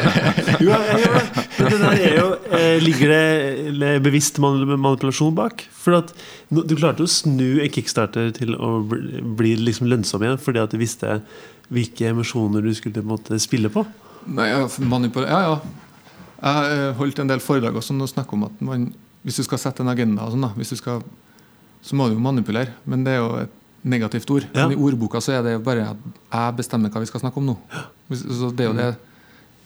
[SPEAKER 1] Jo, jeg gjør det. Men det der er jo eh, Ligger det bevisst manipulasjon bak? For at Du klarte å snu en kickstarter til å bli, bli liksom lønnsom igjen fordi at du visste hvilke emosjoner du skulle på måte spille på.
[SPEAKER 3] Nei, ja, ja, ja. Jeg har eh, holdt en del foredrag også og snakket om at man, hvis du skal sette en agenda, og sånn da, hvis du skal, så må du jo manipulere. Men det er jo et negativt ord.
[SPEAKER 1] Ja.
[SPEAKER 3] Men i ordboka så er det jo bare at jeg bestemmer hva vi skal snakke om nå. Så det er jo det.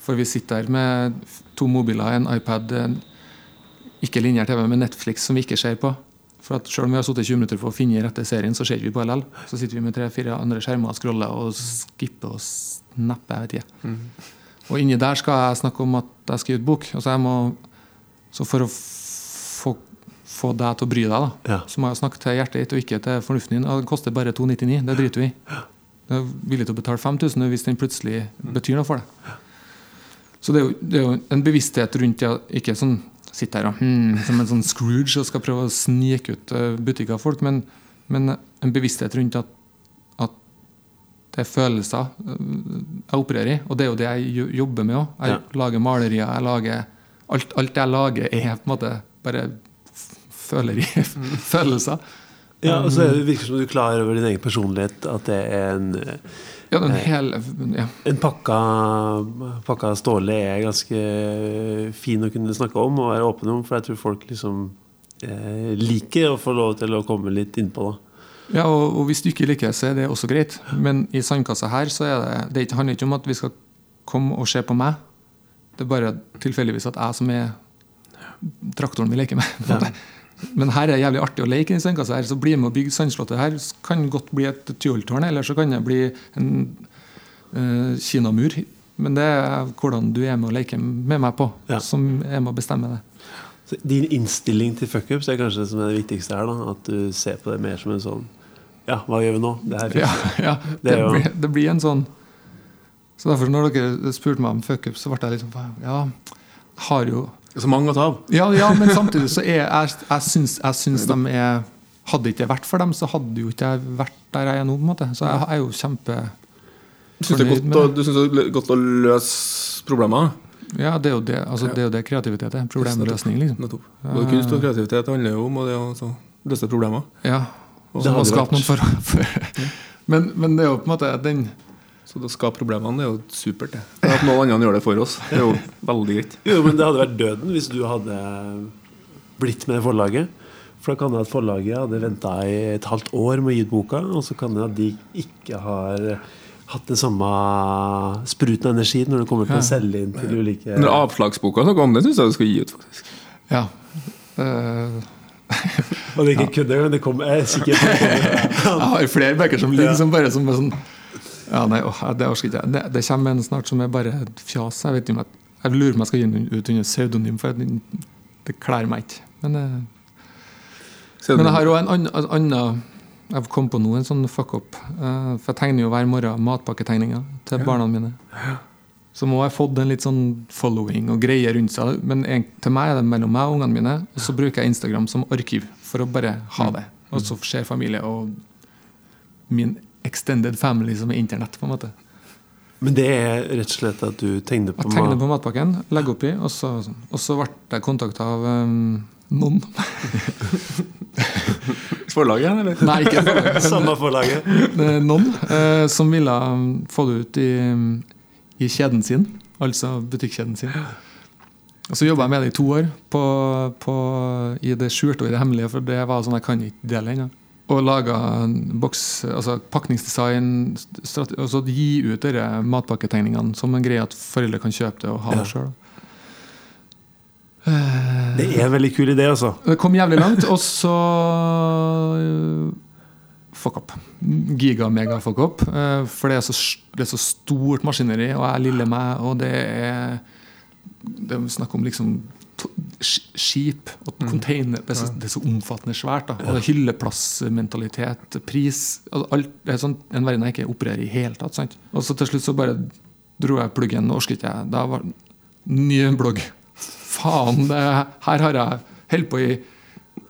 [SPEAKER 3] For vi sitter her med to mobiler, en iPad, en ikke lineær TV, men Netflix som vi ikke ser på. For at Selv om vi har sittet 20 minutter for å finne rette serien, så ser vi på LL. Så sitter vi med tre-fire andre skjermer og scroller og skipper og snapper. jeg vet ikke. Og inni der skal jeg snakke om at jeg skal gi ut bok. Altså jeg må, så for å få deg til å bry deg, da,
[SPEAKER 1] Ja.
[SPEAKER 3] så må jeg snakke til hjertet ditt og ikke til fornuften din. Det koster bare 299. Det driter vi i. Du er villig til å betale 5000 hvis den plutselig betyr noe for deg. Så det er jo, det er jo en bevissthet rundt det. Ikke sånn sitte her og hmm, som en sånn Scrooge og skal prøve å snike ut eh, butikker av folk, men, men en bevissthet rundt at, at det er følelser eh, jeg opererer i. Og det er jo det jeg jobber med òg. Jeg
[SPEAKER 1] Ja.
[SPEAKER 3] lager malerier. jeg lager alt, alt jeg lager, er på en måte bare f- føleri, følelser.
[SPEAKER 1] Ja, og så det virker som du er klar over din egen personlighet. At det er en
[SPEAKER 3] Ja, den hele ja.
[SPEAKER 1] En pakka, pakka Ståle er ganske fin å kunne snakke om og være åpen om, for jeg tror folk liksom eh, liker å få lov til å komme litt innpå. da.
[SPEAKER 3] Ja, og, og hvis du ikke liker, så er det også greit. Men i sandkassa her så er det Det handler ikke om at vi skal komme og se på meg. Det er bare tilfeldigvis at jeg som er traktoren vi leker med. på en måte. Men her er det jævlig artig å leke i den sandkassa her, så bli med og bygge sandslottet her. Så kan det godt bli et tyholttårn, eller så kan det bli en uh, kinamur. Men det er hvordan du er med å leke med meg på,
[SPEAKER 1] Ja.
[SPEAKER 3] som er med å bestemme det.
[SPEAKER 1] Så din innstilling til fuckups er kanskje det som er det viktigste her. da At du ser på det mer som en sånn Ja, hva gjør vi nå? Det her
[SPEAKER 3] Ja, ja
[SPEAKER 1] Det
[SPEAKER 3] det, blir, det blir en sånn Så derfor når dere spurte meg om fuckups, så ble jeg litt sånn Ja, har jo
[SPEAKER 2] Så mange å ta av.
[SPEAKER 3] Ja, ja men samtidig så er jeg, jeg, syns, jeg syns de er Hadde ikke det vært for dem, så hadde jo ikke jeg vært der jeg er nå. på en måte Så jeg er jo kjempe
[SPEAKER 2] Du syns det er godt, å, du synes det er godt å løse problemer?
[SPEAKER 3] Ja, det er jo det, altså, det, er jo det kreativitet er. Problemløsning, liksom.
[SPEAKER 2] Nettopp. Både kunst og kreativitet handler jo om det å løse problemer.
[SPEAKER 3] Ja.
[SPEAKER 2] Og
[SPEAKER 3] Så skape noen forhold. For, men, men det er jo på en måte den
[SPEAKER 2] Så det å skape problemene det er jo supert. det. Det At noen andre gjør det for oss, det er jo veldig greit.
[SPEAKER 1] Jo, men det hadde vært døden hvis du hadde blitt med forlaget. For da kan det at forlaget hadde venta i et halvt år med å gi ut boka, og så kan det at de ikke har hatt den samme spruten av energi når det kommer til å selge inn til ulike
[SPEAKER 2] Når avslagsboka snakka om, det, syns jeg du skal gi ut, faktisk.
[SPEAKER 3] Ja. Uh...
[SPEAKER 1] Og det ikke ikke kunne, men Det kom jeg er sikker på det.
[SPEAKER 3] Jeg har flere bøker som ligger som bare som sånn Ja, nei, åh, det orker ikke jeg. Det, det kommer en snart som er bare fjas. Jeg vet ikke om jeg, jeg lurer på om jeg skal gi den ut under pseudonym, for det, det kler meg ikke. Men, eh, men jeg har òg en annen- en annen Jeg kom på nå en sånn fuck up. Eh, For jeg tegner jo hver morgen matpakketegninger til barna mine. Som må har fått en litt sånn following og greie rundt seg. Men en, til meg er det mellom meg og ungene mine. Og så bruker jeg Instagram som arkiv for å bare ha det. Og så ser familie og min extended family som er internett, på en måte.
[SPEAKER 1] Men det er rett og slett at du tegner på
[SPEAKER 3] Jeg tegner på matpakken, legger oppi, og så, og så ble jeg kontakta av um, noen.
[SPEAKER 2] Forlaget, eller?
[SPEAKER 3] Nei, ikke forlaget,
[SPEAKER 1] Samme forlaget.
[SPEAKER 3] men eh, noen eh, som ville um, få det ut i, um, i kjeden sin, altså butikkjeden sin. Og Så jobba jeg med det i to år på, på, i det skjulte og i det hemmelige, for det var sånn jeg kan ikke dele ennå. Og laga boks, altså pakningsdesign, strate- og så gi ut de matpakketegningene som en greie at foreldre kan kjøpe det og ha
[SPEAKER 1] Ja.
[SPEAKER 3] det sjøl.
[SPEAKER 1] Det er en veldig kul idé, altså.
[SPEAKER 3] Det kom jævlig langt, og så øh, Fuck up. Giga-mega-fuck up. øh, For det er, så, det er så stort maskineri, og jeg er lille meg, og det er Det er snakk om liksom skip og container. Det er, så, det er så omfattende svært. Da. Og hylleplassmentalitet, pris alt, Det er sånn, en verden jeg ikke opererer i hele tatt. Sant? Og så til slutt så bare dro jeg pluggen, og orket ikke jeg. Da var ny blogg. Faen, det, her har jeg holdt på i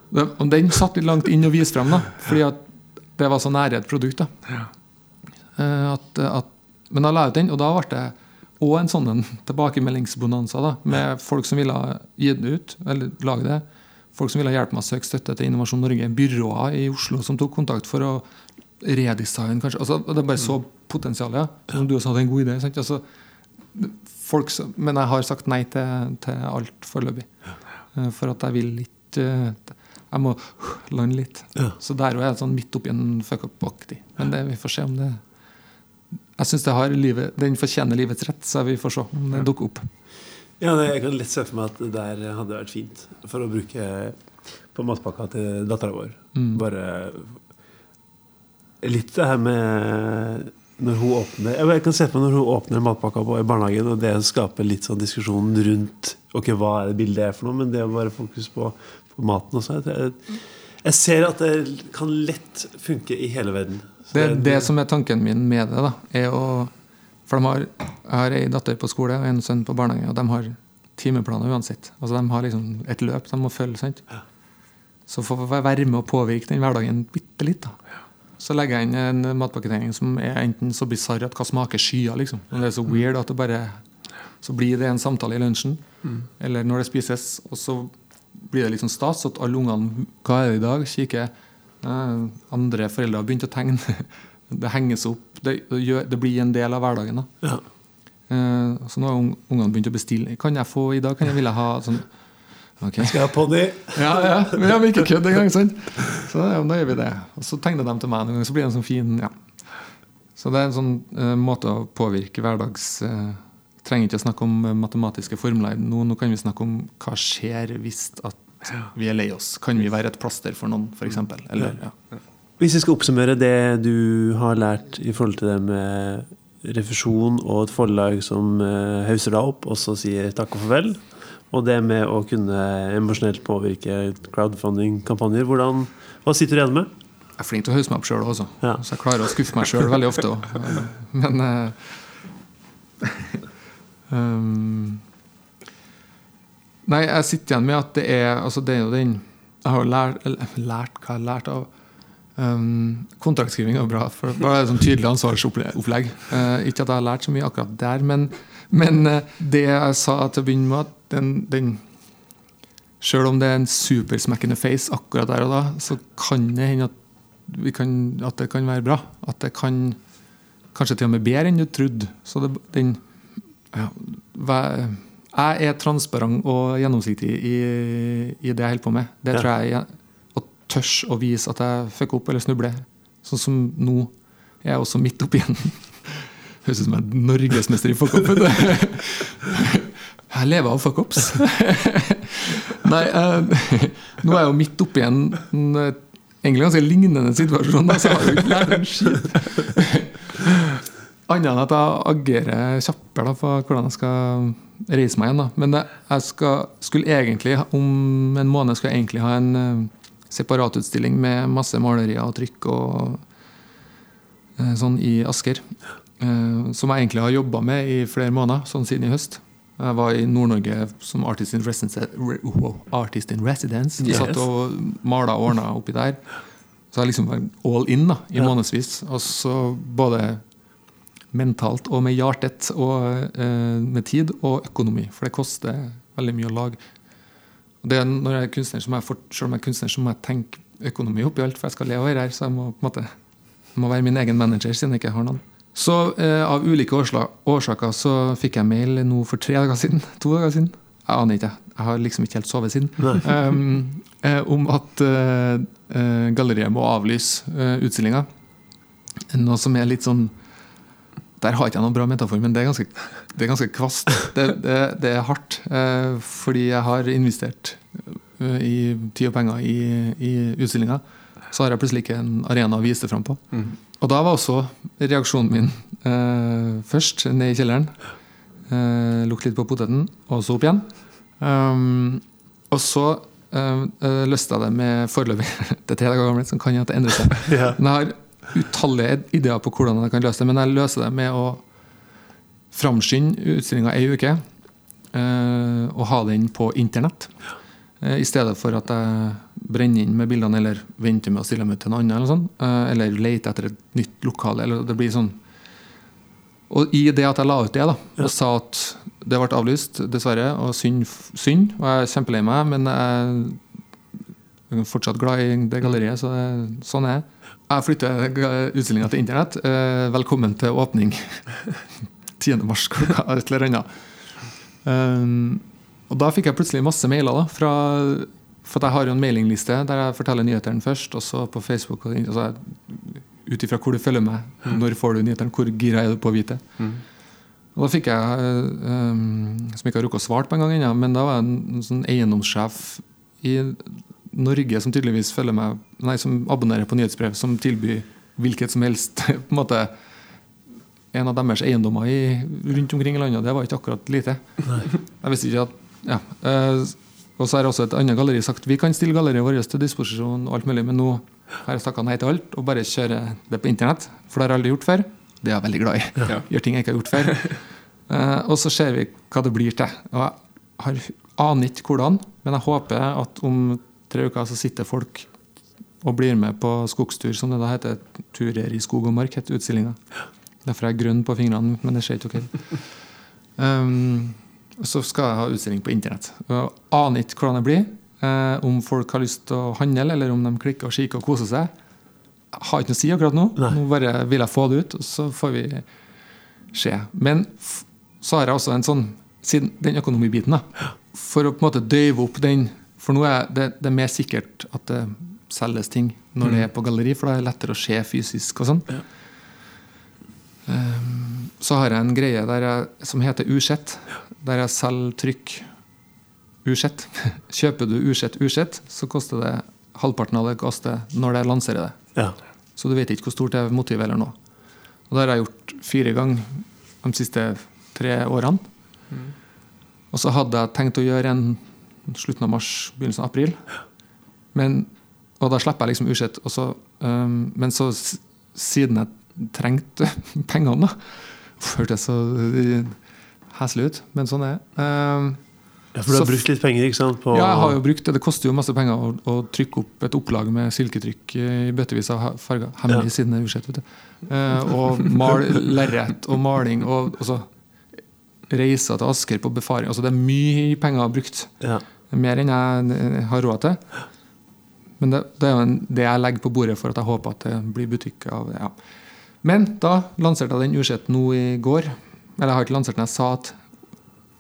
[SPEAKER 3] det, Og den satt litt langt inn å vise frem, da, fordi at det var så nære et produkt. da. Eh, At, at, men da la jeg ut den, og da ble det òg en sånn en tilbakemeldingsbonanza da, med folk som ville gi det ut, eller lage det. Folk som ville hjelpe meg å søke støtte til Innovasjon Norge. Byråer i Oslo som tok kontakt for å redesigne, kanskje. Altså, det bare så potensialet. Ja. Som du også hadde en god idé. Sant? Altså, folk som, men jeg har sagt nei til, til alt foreløpig. Eh, For at jeg vil ikke eh, Jeg må lande litt.
[SPEAKER 1] Ja.
[SPEAKER 3] Så der er jeg sånn midt oppi en fuck up-aktig. Men det, vi får se om det Jeg syns den fortjener livets rett, så vi får se om det dukker opp.
[SPEAKER 1] Ja, det, Jeg kan lett se for meg at det der hadde vært fint for å bruke på matpakka til dattera vår.
[SPEAKER 3] Mm.
[SPEAKER 1] Bare litt det her med når hun åpner Jeg jeg kan se på når hun åpner matpakka på, i barnehagen, og det skaper litt sånn diskusjon rundt Ok, hva er det bildet er for noe, men det å bare fokus på, på maten også. Jeg, jeg ser at det kan lett funke i hele verden.
[SPEAKER 3] Det, det som er tanken min med det, da, er å For de har, jeg har ei datter på skole og en sønn på barnehage, og de har timeplaner uansett. Altså De har liksom et løp de må følge. sant? Så for å være med og påvirke den hverdagen bitte litt, da. Så legger jeg inn en matpakketegning som er enten så bisarr at hva smaker skyer, liksom. Og det er så weird at det bare Så blir det en samtale i lunsjen, eller når det spises, og så blir det litt sånn stas at alle ungene Hva er det i dag? kikker andre foreldre har begynt å tegne. Det henges opp. Det, gjør, det blir en del av hverdagen. da.
[SPEAKER 1] Ja.
[SPEAKER 3] Eh, så nå har ungene begynt å bestille. Kan jeg få i dag? Kan jeg ville ha sånn okay.
[SPEAKER 1] Skal jeg ha ponni?
[SPEAKER 3] Ja, ja, men jeg vil ikke kødde engang. sant? Så ja, da gjør vi det. Og så tegner de til meg noen ganger, så blir det en sånn fin ja. Så det er en sånn uh, måte å påvirke hverdags uh, Trenger ikke å snakke om eh, matematiske formler nå. Nå kan vi snakke om hva skjer hvis at vi er lei oss. Kan vi være et plaster for noen, f.eks.? Eller ja.
[SPEAKER 1] Hvis vi skal oppsummere det du har lært i forhold til det med refusjon og et forlag som eh, hauser deg opp, og så sier takk og farvel, og det med å kunne emosjonelt påvirke crowdfunding-kampanjer, hvordan, hva sitter du igjen med?
[SPEAKER 3] Jeg er flink til å hause meg opp sjøl også,
[SPEAKER 1] Ja.
[SPEAKER 3] så jeg klarer å skuffe meg sjøl veldig ofte Også. Men eh, um, Nei, jeg sitter igjen med at det er altså det er jo den Jeg har jo lært, lært hva jeg har lært av um, Kontraktskriving er bra, for Det er det sånn tydelig ansvarsopplegg. Uh, ikke at jeg har lært så mye akkurat der, men, men uh, det jeg sa til å begynne med, at den, den Sjøl om det er en supersmekkende face akkurat der og da, så kan det hende at, kan, at det kan være bra. At det kan kanskje til og med bedre enn du trodde. Så det, den ja, hva- Jeg er transparent og gjennomsiktig i, i det jeg holder på med. Det
[SPEAKER 1] Ja.
[SPEAKER 3] tror jeg jeg- Å tørs å vise at jeg fucker opp eller snubler. Sånn som nå. Jeg er også midt oppi en Høres ut som jeg er norgesmester i fuck-up. Jeg lever av fuck-ups. Nei, uh, nå er jeg jo midt oppi en, en eh, egentlig ganske lignende situasjon. Så jeg har jo ikke lært en skit. Annet enn at jeg agerer kjappere da, på hvordan jeg skal reise meg igjen. Da. Men det, jeg skal, skulle egentlig, om en måned skulle jeg egentlig ha en uh, separatutstilling med masse malerier og trykk og eh, sånn i Asker. Eh, som jeg egentlig har jobba med i flere måneder, sånn siden i høst. Jeg var i Nord-Norge som artist in residence. re- wow, Artist in residence.
[SPEAKER 1] Yes.
[SPEAKER 3] Satt og mala og ordna oppi der. Så jeg liksom var all in da, i
[SPEAKER 1] Ja.
[SPEAKER 3] månedsvis. Og så både mentalt og med hjertet og eh, med tid og økonomi. For det koster veldig mye å lage. Det er når jeg er kunstner, så må jeg, for, selv om jeg er kunstner, så må jeg tenke økonomi oppi alt, for jeg skal leve av det her. Så jeg må på en måte må være min egen manager siden jeg ikke har noen. Så eh, av ulike årsaker så fikk jeg mail nå for tre dager siden. To dager siden. Jeg aner ikke. Jeg har liksom ikke helt sovet siden. Um, eh, om at eh, eh, galleriet må avlyse uh, utstillinga. Noe som er litt sånn Der har ikke jeg noen bra metafor, men det er ganske, det er ganske kvast. Det, det, det er hardt. eh, fordi jeg har investert eh, i tid og penger i, i utstillinga. Så har jeg plutselig ikke en arena å vise det fram på. Og da var også reaksjonen min eh, først ned i kjelleren. Eh, Lukte litt på poteten, og så opp igjen. Um, og så eh, løste jeg det med foreløpig Det er tre dager gammelt, så kan jeg at det endrer seg.
[SPEAKER 1] yeah.
[SPEAKER 3] Men jeg har utallige ideer på hvordan jeg kan løse det, men jeg løser det med å framskynde utstillinga ei uke. eh, og ha den på internett. Eh, I stedet for at jeg brenner inn med bildene eller venter med å stille meg til noe annet. Eller, sånn, eller leter etter et nytt lokale. Eller det blir sånn Og i det at jeg la ut det, da, og sa at det ble avlyst, dessverre, og synd, synd og jeg er kjempelei meg, men jeg er fortsatt glad i det galleriet, så det, sånn er jeg. Jeg flytter utstillinga til internett. Eh, velkommen til åpning 10. mars klokka et eller annet. Um, og da fikk jeg plutselig masse mailer. da fra, For jeg har jo en mailingliste der jeg forteller nyhetene først, og så på Facebook. Er- Ut ifra hvor du følger meg, når får du nyhetene, hvor gira er du på å vite. Og da fikk jeg, eh, um, som ikke har rukket å svare på en gang ennå, men da var jeg en, en sånn eiendomssjef i Norge som tydeligvis følger meg, nei, som abonnerer på nyhetsbrev, som tilbyr hvilket som helst på en måte en av deres eiendommer i, rundt omkring i landet. Det var ikke akkurat lite. Jeg visste ikke at ja. Eh, Og så har også et annet galleri sagt vi kan stille galleriet vårt til disposisjon, og alt mulig, men nå har jeg takka nei til alt og bare kjører det på internett. For det har jeg aldri gjort før. Det er jeg veldig glad i.
[SPEAKER 2] Ja.
[SPEAKER 3] Gjør ting jeg ikke har gjort før. Eh, og så ser vi hva det blir til. Og jeg har, aner ikke hvordan, men jeg håper at om tre uker så sitter folk og blir med på skogstur, som det da heter. Turer i skog og mark, heter utstillinga. Derfor er jeg grønn på fingrene, men det ser ikke dere. Um, så skal jeg ha utstilling på internett. Jeg aner ikke hvordan det blir. Eh, om folk har lyst til å handle, eller om de klikker og kikker og koser seg. Jeg har ikke noe å si akkurat nå.
[SPEAKER 1] Nei.
[SPEAKER 3] Nå bare vil jeg få det ut, og så får vi se. Men så har jeg også en sånn Siden den økonomibiten, da. For å på en måte døyve opp den For nå er det, det er mer sikkert at det selges ting når det er på galleri, for da er det lettere å se fysisk og sånn. Um, så har jeg en greie der jeg, som heter Usett, der jeg selger trykk Usett. Kjøper du Usett Usett, så koster det halvparten av det koster når jeg lanserer det.
[SPEAKER 1] Ja.
[SPEAKER 3] Så du vet ikke hvor stort det er motivet eller noe. Og det har jeg gjort fire ganger de siste tre årene. Og så hadde jeg tenkt å gjøre en slutten av mars, begynnelsen av april. Men, og da slipper jeg liksom og så, um, Men så siden jeg trengte pengene, da Hørtes så uh, heslig ut, men sånn er det. Um,
[SPEAKER 1] ja, for du har
[SPEAKER 3] Så-
[SPEAKER 1] brukt litt penger, ikke sant? På,
[SPEAKER 3] ja, jeg har jo brukt det. Det koster jo masse penger å, å trykke opp et opplag med silketrykk i bøttevis av farger. Hemmelig
[SPEAKER 1] Ja.
[SPEAKER 3] siden det er usett, vet du. Uh, og mal, lerret og maling og altså, reiser til Asker på befaring. Altså, det er mye penger brukt.
[SPEAKER 1] Ja.
[SPEAKER 3] Er Mer enn jeg eh, har råd til. Men det, det er jo en, det jeg legger på bordet for at jeg håper at det blir butikk av det. Ja. Men da lanserte jeg den Ursett nå i går. Eller jeg har ikke lansert den, jeg sa at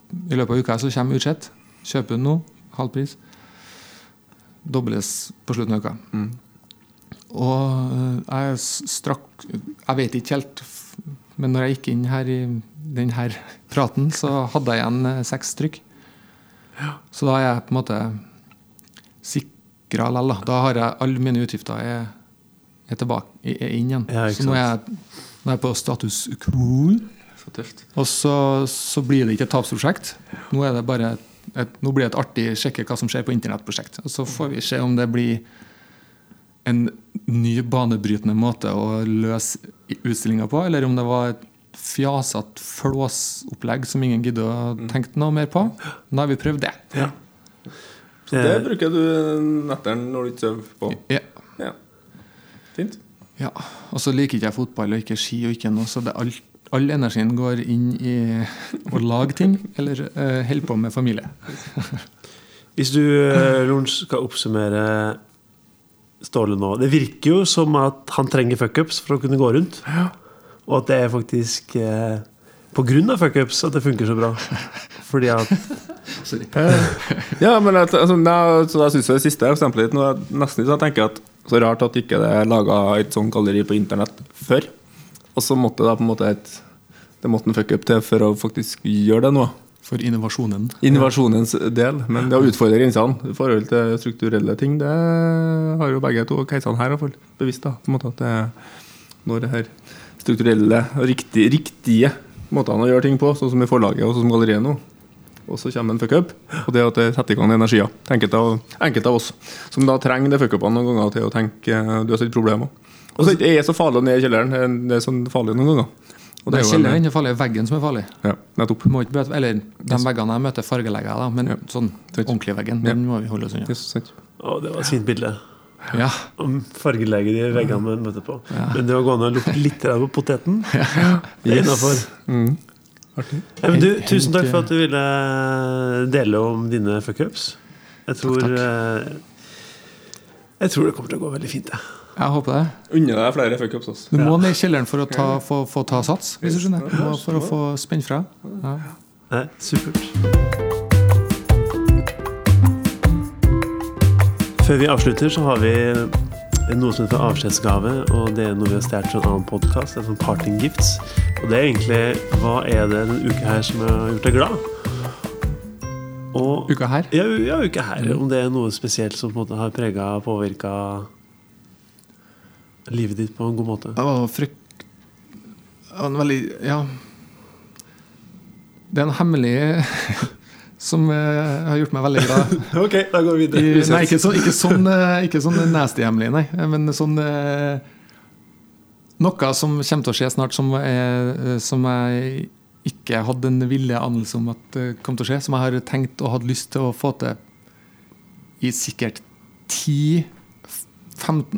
[SPEAKER 3] i løpet av uka så kommer Ursett. Kjøper den nå, halv pris. Dobles på slutten av uka. Og øh, jeg strakk Jeg vet ikke helt, men når jeg gikk inn her i denne praten, så hadde jeg igjen eh, seks trykk. Så da er jeg på en måte sikra likevel. da. Da har jeg alle mine utgifter er, er tilbake er inn igjen.
[SPEAKER 1] Ja,
[SPEAKER 3] så nå er, jeg, nå er jeg på status quo.
[SPEAKER 2] Så tøft.
[SPEAKER 3] Og så, så blir det ikke et tapsprosjekt. Nå, er det bare et, nå blir det et artig sjekke hva som skjer på internettprosjekt. Og så får vi se om det blir en ny banebrytende måte å løse utstillinga på, eller om det var et fjasete flåsopplegg som ingen gidder å tenke noe mer på. Nå har vi prøvd det.
[SPEAKER 1] Ja.
[SPEAKER 2] Så det
[SPEAKER 1] Eh,
[SPEAKER 2] bruker du netteren når du ikke sover på?
[SPEAKER 3] Ja.
[SPEAKER 2] Ja. Fint.
[SPEAKER 3] ja. Og så liker ikke jeg fotball og ikke ski og ikke noe, så det alt all, all energien går inn i å lage ting, eller uh, holde på med familie.
[SPEAKER 1] Hvis du Lorentz, skal oppsummere Ståle nå Det virker jo som at han trenger fuckups for å kunne gå rundt. Og at det er faktisk eh, på grunn av fuckups at det funker så bra. Fordi at
[SPEAKER 2] Ja, men jeg, altså, nei, så jeg synes det siste eksempelet ditt nå er nesten så jeg tenker at så rart at ikke det er laga et sånt galleri på internett før. Og så måtte det på en måte et Det måtte en fuckup til for å faktisk gjøre det nå.
[SPEAKER 3] For innovasjonen.
[SPEAKER 2] Innovasjonens del. Men det å utfordre grensene i forhold til strukturelle ting, det har jo begge to keiserne her iallfall bevisst. da, på en måte at det når det her strukturelle og riktige, riktige måtene å gjøre ting på, sånn som i forlaget og sånn som galleriet nå. Og så kommer en fuck-up, og det at det setter i gang energier. til Enkelte av, enkelte av oss som da trenger det fuck-upene noen ganger til å tenke eh, du har sett problemer. Og så er det så farlig å ned i kjelleren. Det er sånn farlig noen ganger. Og
[SPEAKER 3] Det er ikke farlig, det er veggen som er farlig.
[SPEAKER 2] Ja, nettopp.
[SPEAKER 3] Må ikke bøte, eller de veggene jeg møter, fargelegger jeg, da, men
[SPEAKER 2] Ja.
[SPEAKER 3] sånn ordentlig veggen,
[SPEAKER 2] Ja.
[SPEAKER 3] den må vi holde oss unna.
[SPEAKER 2] Yes.
[SPEAKER 1] Å, det var et fint bilde.
[SPEAKER 3] Ja.
[SPEAKER 1] Om fargelegge de veggene man møter på.
[SPEAKER 3] Ja.
[SPEAKER 1] Men det å gå an å lukte litt på poteten, det er innafor.
[SPEAKER 2] Mm.
[SPEAKER 1] Ja, du, tusen takk for at du ville dele om dine fuckups. Jeg tror
[SPEAKER 3] takk.
[SPEAKER 1] eh, Jeg tror det kommer til å gå veldig fint. jeg.
[SPEAKER 3] Jeg håper det.
[SPEAKER 2] Unner deg flere fuck-ups. Altså.
[SPEAKER 3] Du må ned i kjelleren for å ta, få, få ta sats, hvis du skjønner. Du for å få spenne fra. Ja.
[SPEAKER 1] Nei, supert. Før vi avslutter, så har vi noe som heter avskjedsgave. Og det er noe vi har stjålet fra en annen podkast. Det er sånn Parting Gifts. Og det er egentlig hva er det denne uka her som har gjort deg glad? Og
[SPEAKER 3] Uka her.
[SPEAKER 1] ja, ja, uka her. Om det er noe spesielt som på en måte har prega og påvirka livet ditt på en god måte.
[SPEAKER 3] Det var frykt... Det var en veldig Ja. Det er en hemmelig som eh, har gjort meg veldig glad.
[SPEAKER 1] Ok, da går vi
[SPEAKER 3] I, nei, ikke, så, ikke sånn, eh, ikke sånn nasty hemmelig, nei. Men sånn eh, Noe som kommer til å skje snart, som, er, som jeg ikke hadde en ville anelse om at det kom til å skje. Som jeg har tenkt og hatt lyst til å få til i sikkert 10-15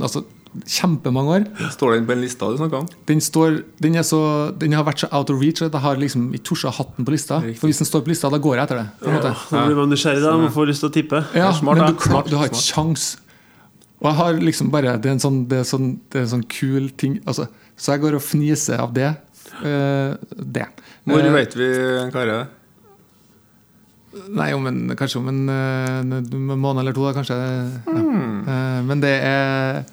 [SPEAKER 3] Altså kjempemange år.
[SPEAKER 2] Står den på en lista du snakka om?
[SPEAKER 3] Den, står, den, er så, den har vært så out of reach at jeg har liksom ikke tort å ha den på lista.
[SPEAKER 2] Riktig.
[SPEAKER 3] For hvis den står på lista, da går jeg etter det. På måte.
[SPEAKER 1] Så blir man nysgjerrig da, man får lyst til å tippe.
[SPEAKER 3] Ja,
[SPEAKER 2] smart,
[SPEAKER 3] men du,
[SPEAKER 2] Smart,
[SPEAKER 3] du har ikke kjangs. Og jeg har liksom bare Det er en sånn, det er sånn, det er en sånn kul ting altså, Så jeg går og fniser av det. Eh, det.
[SPEAKER 2] Hvor
[SPEAKER 3] Eh,
[SPEAKER 2] vet vi er?
[SPEAKER 3] Nei, om en, kanskje om en, eh, en måned eller to, da, kanskje. Ja. Eh, men det er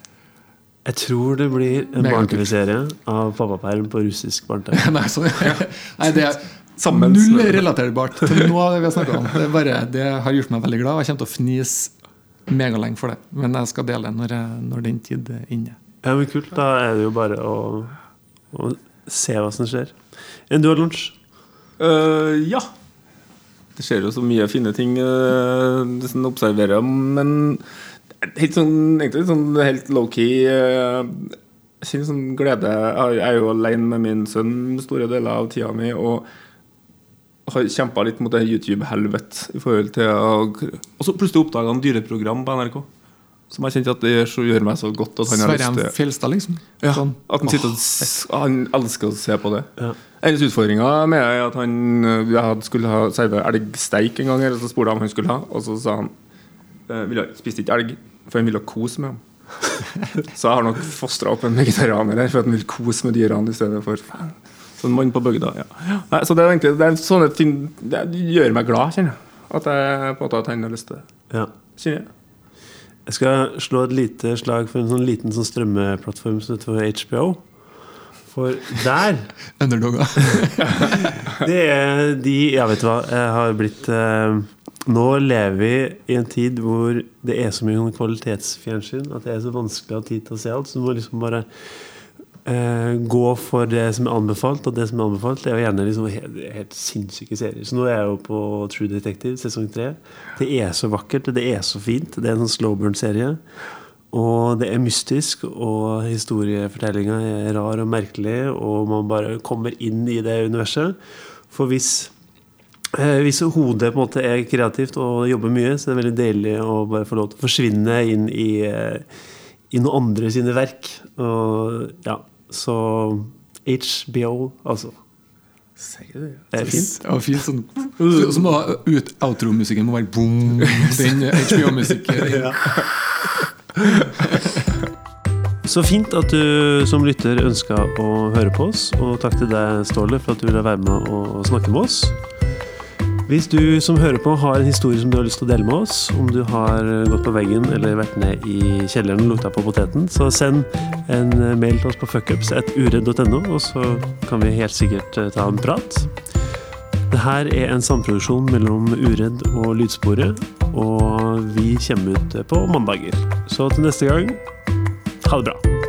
[SPEAKER 1] Jeg tror det blir en barne-TV-serie av pappaperm på russisk barne-TV.
[SPEAKER 3] Nei, så, nei, det er
[SPEAKER 2] Sammen-
[SPEAKER 3] null relaterbart til noe av det vi har snakka om. Det, er bare, det har gjort meg veldig glad, og jeg kommer til å fnise megalenge for det. Men jeg skal dele det når, når den tid er inne.
[SPEAKER 1] Ja, men kult. Da er det jo bare å, å se hva som skjer. Enn du har lunsj?
[SPEAKER 2] Uh, ja. Det skjer jo så mye fine ting uh, som observerer, men helt sånn, egentlig sånn helt low-key uh, Jeg sånn glede Jeg er jo alene med min sønn store deler av tida mi og har kjempa litt mot det YouTube-helvete i forhold til Og så plutselig oppdaga han dyreprogram på NRK. Som jeg kjente at det gjør, så gjør meg så godt at han har lyst
[SPEAKER 3] Sverre
[SPEAKER 2] til
[SPEAKER 3] Fjelstad, liksom.
[SPEAKER 2] ja,
[SPEAKER 3] Sånn.
[SPEAKER 2] At han sitter og s- Han elsker å se på det.
[SPEAKER 1] Ja.
[SPEAKER 2] Eneste utfordringa med er at han øh, Jeg skulle ha servert elgsteik en gang, eller så spurte jeg om han skulle ha, og så sa han eh, ville, spiste ikke elg, for han ville kose med ham. så jeg har nok fostra opp en vegetarianer her for at han vil kose med dyrene i stedet for faen. Sånn mann på bygda. Ja. Nei, så det er egentlig det er sånne ting Det gjør meg glad, kjenner jeg. At, jeg, på en måte at han har lyst til det.
[SPEAKER 1] Ja.
[SPEAKER 2] Kjenner jeg.
[SPEAKER 1] Jeg skal slå et lite slag for en sånn liten sånn strømmeplattform som heter HBO. For der
[SPEAKER 3] Underdoga.
[SPEAKER 1] Det er de Ja, vet du hva. Jeg har blitt eh, Nå lever vi i en tid hvor det er så mye sånn kvalitetsfjernsyn at det er så vanskelig å ha tid til å se alt. Så du må liksom bare eh, gå for det som er anbefalt, og det som er anbefalt, det er jo gjerne liksom helt, helt sinnssyke serier. Så nå er jeg jo på True Detective sesong tre. Det er så vakkert, det er så fint. Det er en sånn slowburn-serie. Og det er mystisk, og historiefortellinga er rar og merkelig, og man bare kommer inn i det universet. For hvis, eh, hvis hodet på en måte er kreativt og jobber mye, så er det veldig deilig å bare få lov til å forsvinne inn i, eh, i noen andre sine verk. Og ja, så HBO, altså.
[SPEAKER 2] Sier det.
[SPEAKER 1] Det er fint.
[SPEAKER 3] Ja, fint sånn. Så må ut outro-musikken må være boom. Den HBO-musikken.
[SPEAKER 1] Så fint at du som lytter ønska å høre på oss, og takk til deg, Ståle, for at du ville være med og snakke med oss. Hvis du som hører på har en historie som du har lyst til å dele med oss, om du har gått på veggen eller vært ned i kjelleren og lukta på poteten, så send en mail til oss på fuckups.uredd.no, og så kan vi helt sikkert eh, ta en prat. Det her er en samproduksjon mellom Uredd og Lydsporet, og vi kommer ut på mandager. Så til neste gang, ha det bra.